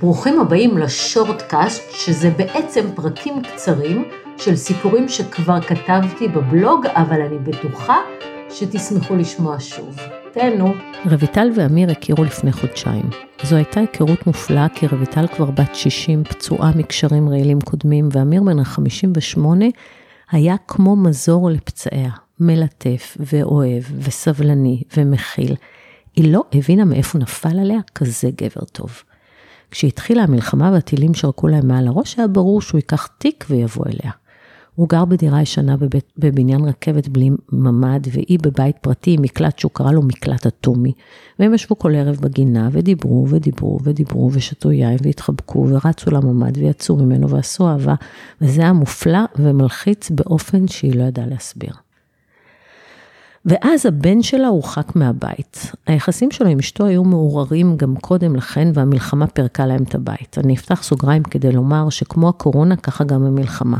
ברוכים הבאים לשורטקאסט, שזה בעצם פרקים קצרים של סיפורים שכבר כתבתי בבלוג, אבל אני בטוחה שתשמחו לשמוע שוב. תהנו. רויטל ואמיר הכירו לפני חודשיים. זו הייתה היכרות מופלאה, כי רויטל כבר בת 60, פצועה מקשרים רעילים קודמים, ואמיר בן ה-58 היה כמו מזור לפצעיה, מלטף ואוהב וסבלני ומכיל. היא לא הבינה מאיפה נפל עליה כזה גבר טוב. כשהתחילה המלחמה והטילים שרקו להם מעל הראש, היה ברור שהוא ייקח תיק ויבוא אליה. הוא גר בדירה ישנה בבית, בבניין רכבת בלי ממ"ד, והיא בבית פרטי עם מקלט שהוא קרא לו מקלט אטומי. והם ישבו כל ערב בגינה, ודיברו ודיברו ודיברו, ושתו יין והתחבקו, ורצו לממ"ד ויצאו ממנו ועשו אהבה, וזה היה מופלא ומלחיץ באופן שהיא לא ידעה להסביר. ואז הבן שלה הורחק מהבית. היחסים שלו עם אשתו היו מעורערים גם קודם לכן, והמלחמה פירקה להם את הבית. אני אפתח סוגריים כדי לומר שכמו הקורונה, ככה גם המלחמה.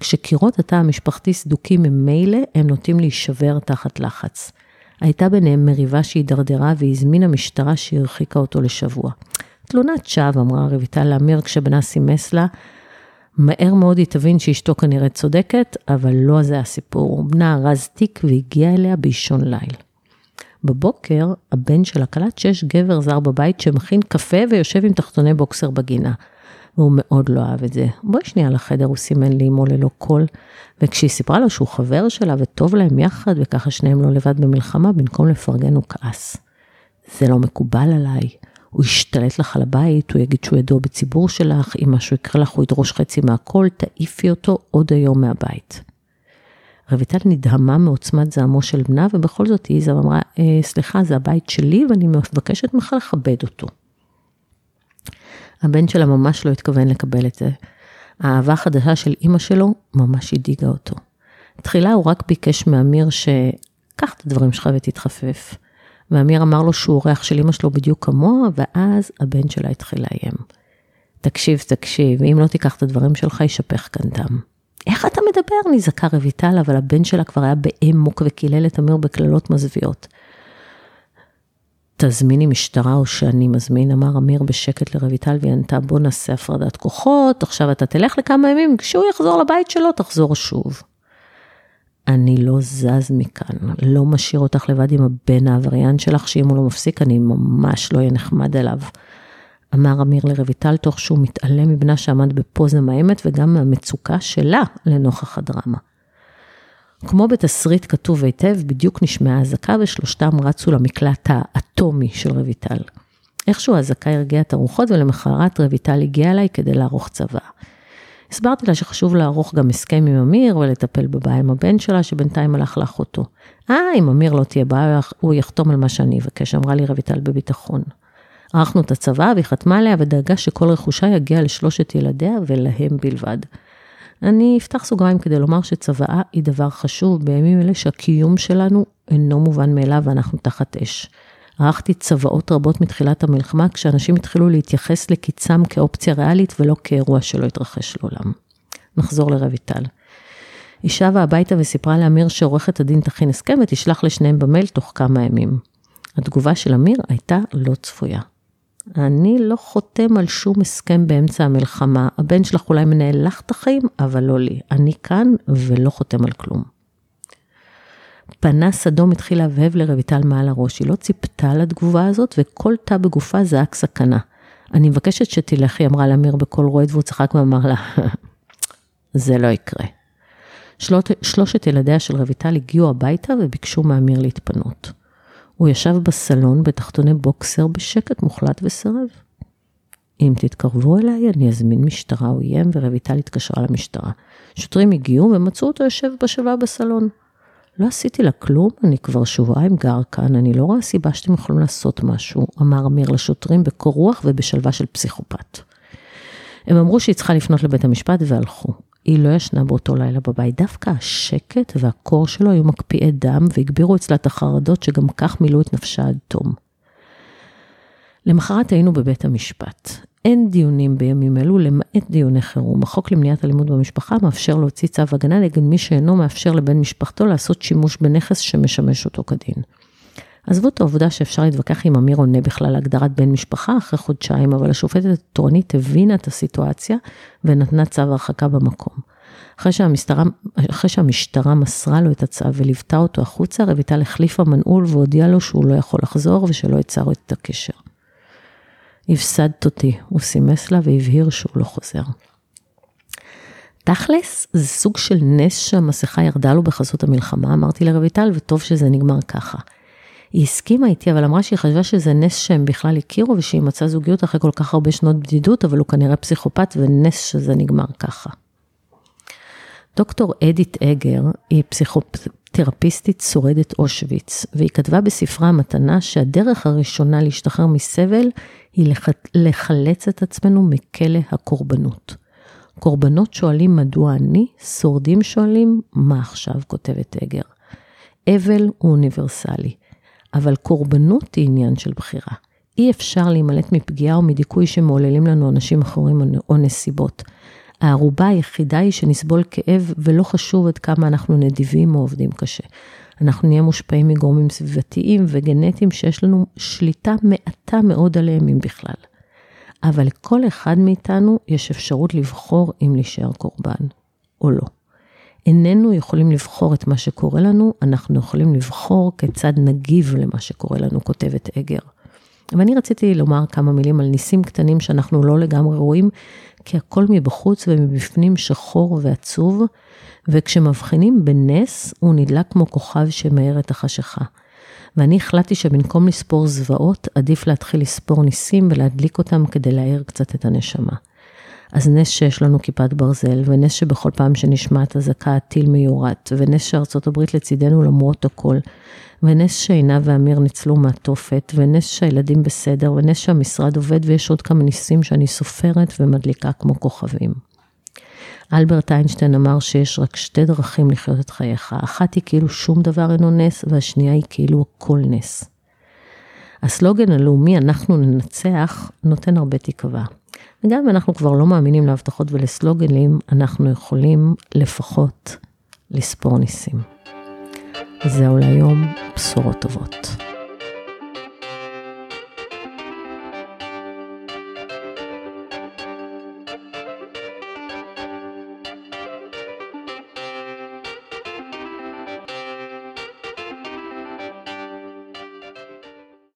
כשקירות התא המשפחתי סדוקים ממילא, הם נוטים להישבר תחת לחץ. הייתה ביניהם מריבה שהידרדרה והזמינה משטרה שהרחיקה אותו לשבוע. תלונת שווא, אמרה רויטל לאמיר כשבנה סימס לה, מהר מאוד היא תבין שאשתו כנראה צודקת, אבל לא זה הסיפור. בנה ארז תיק והגיע אליה באישון ליל. בבוקר, הבן שלה קלט שיש גבר זר בבית שמכין קפה ויושב עם תחתוני בוקסר בגינה. והוא מאוד לא אהב את זה. בואי שנייה לחדר, הוא סימן לאמו ללא קול. וכשהיא סיפרה לו שהוא חבר שלה וטוב להם יחד, וככה שניהם לא לבד במלחמה, במקום לפרגן הוא כעס. זה לא מקובל עליי. הוא ישתלט לך על הבית, הוא יגיד שהוא ידוע בציבור שלך, אם משהו יקרה לך הוא ידרוש חצי מהכל, תעיפי אותו עוד היום מהבית. רויטל נדהמה מעוצמת זעמו של בנה, ובכל זאת היא אמרה, אה, סליחה, זה הבית שלי ואני מבקשת ממך לכבד אותו. הבן שלה ממש לא התכוון לקבל את זה. האהבה החדשה של אימא שלו ממש הדאיגה אותו. תחילה הוא רק ביקש מאמיר שקח את הדברים שלך ותתחפף. ואמיר אמר לו שהוא אורח של אמא שלו בדיוק כמוה, ואז הבן שלה התחיל לאיים. תקשיב, תקשיב, אם לא תיקח את הדברים שלך, יישפך כאן דם. איך אתה מדבר? נזעקה רויטל, אבל הבן שלה כבר היה באמוק וקילל את אמיר בקללות מזוויעות. תזמיני משטרה או שאני מזמין, אמר אמיר בשקט לרויטל, והיא ענתה, בוא נעשה הפרדת כוחות, עכשיו אתה תלך לכמה ימים, כשהוא יחזור לבית שלו, תחזור שוב. אני לא זז מכאן, לא משאיר אותך לבד עם הבן העבריין שלך, שאם הוא לא מפסיק, אני ממש לא אהיה נחמד אליו. אמר אמיר לרויטל, תוך שהוא מתעלם מבנה שעמד בפוזה מאיימת, וגם מהמצוקה שלה לנוכח הדרמה. כמו בתסריט כתוב היטב, בדיוק נשמעה אזעקה ושלושתם רצו למקלט האטומי של רויטל. איכשהו האזעקה הרגיעה את הרוחות ולמחרת רויטל הגיעה אליי כדי לערוך צבא. הסברתי לה שחשוב לערוך גם הסכם עם אמיר ולטפל בבעיה עם הבן שלה, שבינתיים הלך לאחותו. אה, אם אמיר לא תהיה בעיה, הוא יחתום על מה שאני אבקש, אמרה לי רויטל בביטחון. ערכנו את הצבא והיא חתמה עליה ודאגה שכל רכושה יגיע לשלושת ילדיה ולהם בלבד. אני אפתח סוגריים כדי לומר שצוואה היא דבר חשוב בימים אלה שהקיום שלנו אינו מובן מאליו ואנחנו תחת אש. ערכתי צוואות רבות מתחילת המלחמה, כשאנשים התחילו להתייחס לקיצם כאופציה ריאלית ולא כאירוע שלא התרחש לעולם. נחזור לרויטל. היא שבה הביתה וסיפרה לאמיר שעורכת הדין תכין הסכם ותשלח לשניהם במייל תוך כמה ימים. התגובה של אמיר הייתה לא צפויה. אני לא חותם על שום הסכם באמצע המלחמה, הבן שלך אולי מנהל לך את החיים, אבל לא לי. אני כאן ולא חותם על כלום. פנס אדום התחיל להבהב לרויטל מעל הראש, היא לא ציפתה לתגובה הזאת, וכל תא בגופה זעק סכנה. אני מבקשת שתלכי, אמרה לאמיר בקול רועד, והוא צחק ואמר לה, זה לא יקרה. שלוש, שלושת ילדיה של רויטל הגיעו הביתה וביקשו מאמיר להתפנות. הוא ישב בסלון בתחתוני בוקסר בשקט מוחלט וסירב. אם תתקרבו אליי, אני אזמין משטרה, הוא איים, ורויטל התקשרה למשטרה. שוטרים הגיעו ומצאו אותו יושב בשבעה בסלון. לא עשיתי לה כלום, אני כבר שבועיים גר כאן, אני לא רואה סיבה שאתם יכולים לעשות משהו, אמר אמיר לשוטרים בקור רוח ובשלווה של פסיכופת. הם אמרו שהיא צריכה לפנות לבית המשפט והלכו. היא לא ישנה באותו לילה בבית, דווקא השקט והקור שלו היו מקפיאי דם והגבירו אצלה את החרדות שגם כך מילאו את נפשה עד תום. למחרת היינו בבית המשפט. אין דיונים בימים אלו למעט דיוני חירום. החוק למניעת אלימות במשפחה מאפשר להוציא צו הגנה נגד מי שאינו מאפשר לבן משפחתו לעשות שימוש בנכס שמשמש אותו כדין. עזבו את העובדה שאפשר להתווכח אם אמיר עונה בכלל להגדרת בן משפחה אחרי חודשיים, אבל השופטת התורנית הבינה את הסיטואציה ונתנה צו הרחקה במקום. אחרי שהמשטרה, אחרי שהמשטרה מסרה לו את הצו וליוותה אותו החוצה, רויטל החליפה מנעול והודיעה לו שהוא לא יכול לחזור ושלא יצר את הקשר. הפסדת אותי, הוא סימס לה והבהיר שהוא לא חוזר. תכלס, זה סוג של נס שהמסכה ירדה לו בחסות המלחמה, אמרתי לרויטל, וטוב שזה נגמר ככה. היא הסכימה איתי, אבל אמרה שהיא חשבה שזה נס שהם בכלל הכירו, ושהיא מצאה זוגיות אחרי כל כך הרבה שנות בדידות, אבל הוא כנראה פסיכופת, ונס שזה נגמר ככה. דוקטור אדית אגר היא פסיכותרפיסטית שורדת אושוויץ, והיא כתבה בספרה המתנה שהדרך הראשונה להשתחרר מסבל היא לח... לחלץ את עצמנו מכלא הקורבנות. קורבנות שואלים מדוע אני, שורדים שואלים מה עכשיו, כותבת אגר. אבל הוא אוניברסלי, אבל קורבנות היא עניין של בחירה. אי אפשר להימלט מפגיעה או מדיכוי שמעוללים לנו אנשים אחרים או נסיבות. הערובה היחידה היא שנסבול כאב ולא חשוב עד כמה אנחנו נדיבים או עובדים קשה. אנחנו נהיה מושפעים מגורמים סביבתיים וגנטיים שיש לנו שליטה מעטה מאוד עליהם אם בכלל. אבל לכל אחד מאיתנו יש אפשרות לבחור אם להישאר קורבן או לא. איננו יכולים לבחור את מה שקורה לנו, אנחנו יכולים לבחור כיצד נגיב למה שקורה לנו, כותבת אגר. ואני רציתי לומר כמה מילים על ניסים קטנים שאנחנו לא לגמרי רואים, כי הכל מבחוץ ומבפנים שחור ועצוב, וכשמבחינים בנס, הוא נדלק כמו כוכב שמאיר את החשיכה. ואני החלטתי שבמקום לספור זוועות, עדיף להתחיל לספור ניסים ולהדליק אותם כדי להאיר קצת את הנשמה. אז נס שיש לנו כיפת ברזל, ונס שבכל פעם שנשמעת אזעקה הטיל מיורט, ונס שארצות הברית לצידנו למרות הכל, ונס שעינה ואמיר ניצלו מהתופת, ונס שהילדים בסדר, ונס שהמשרד עובד, ויש עוד כמה ניסים שאני סופרת ומדליקה כמו כוכבים. אלברט איינשטיין אמר שיש רק שתי דרכים לחיות את חייך, אחת היא כאילו שום דבר אינו נס, והשנייה היא כאילו הכל נס. הסלוגן הלאומי אנחנו ננצח נותן הרבה תקווה. וגם אם אנחנו כבר לא מאמינים להבטחות ולסלוגנים, אנחנו יכולים לפחות לספור ניסים. זהו להיום, בשורות טובות.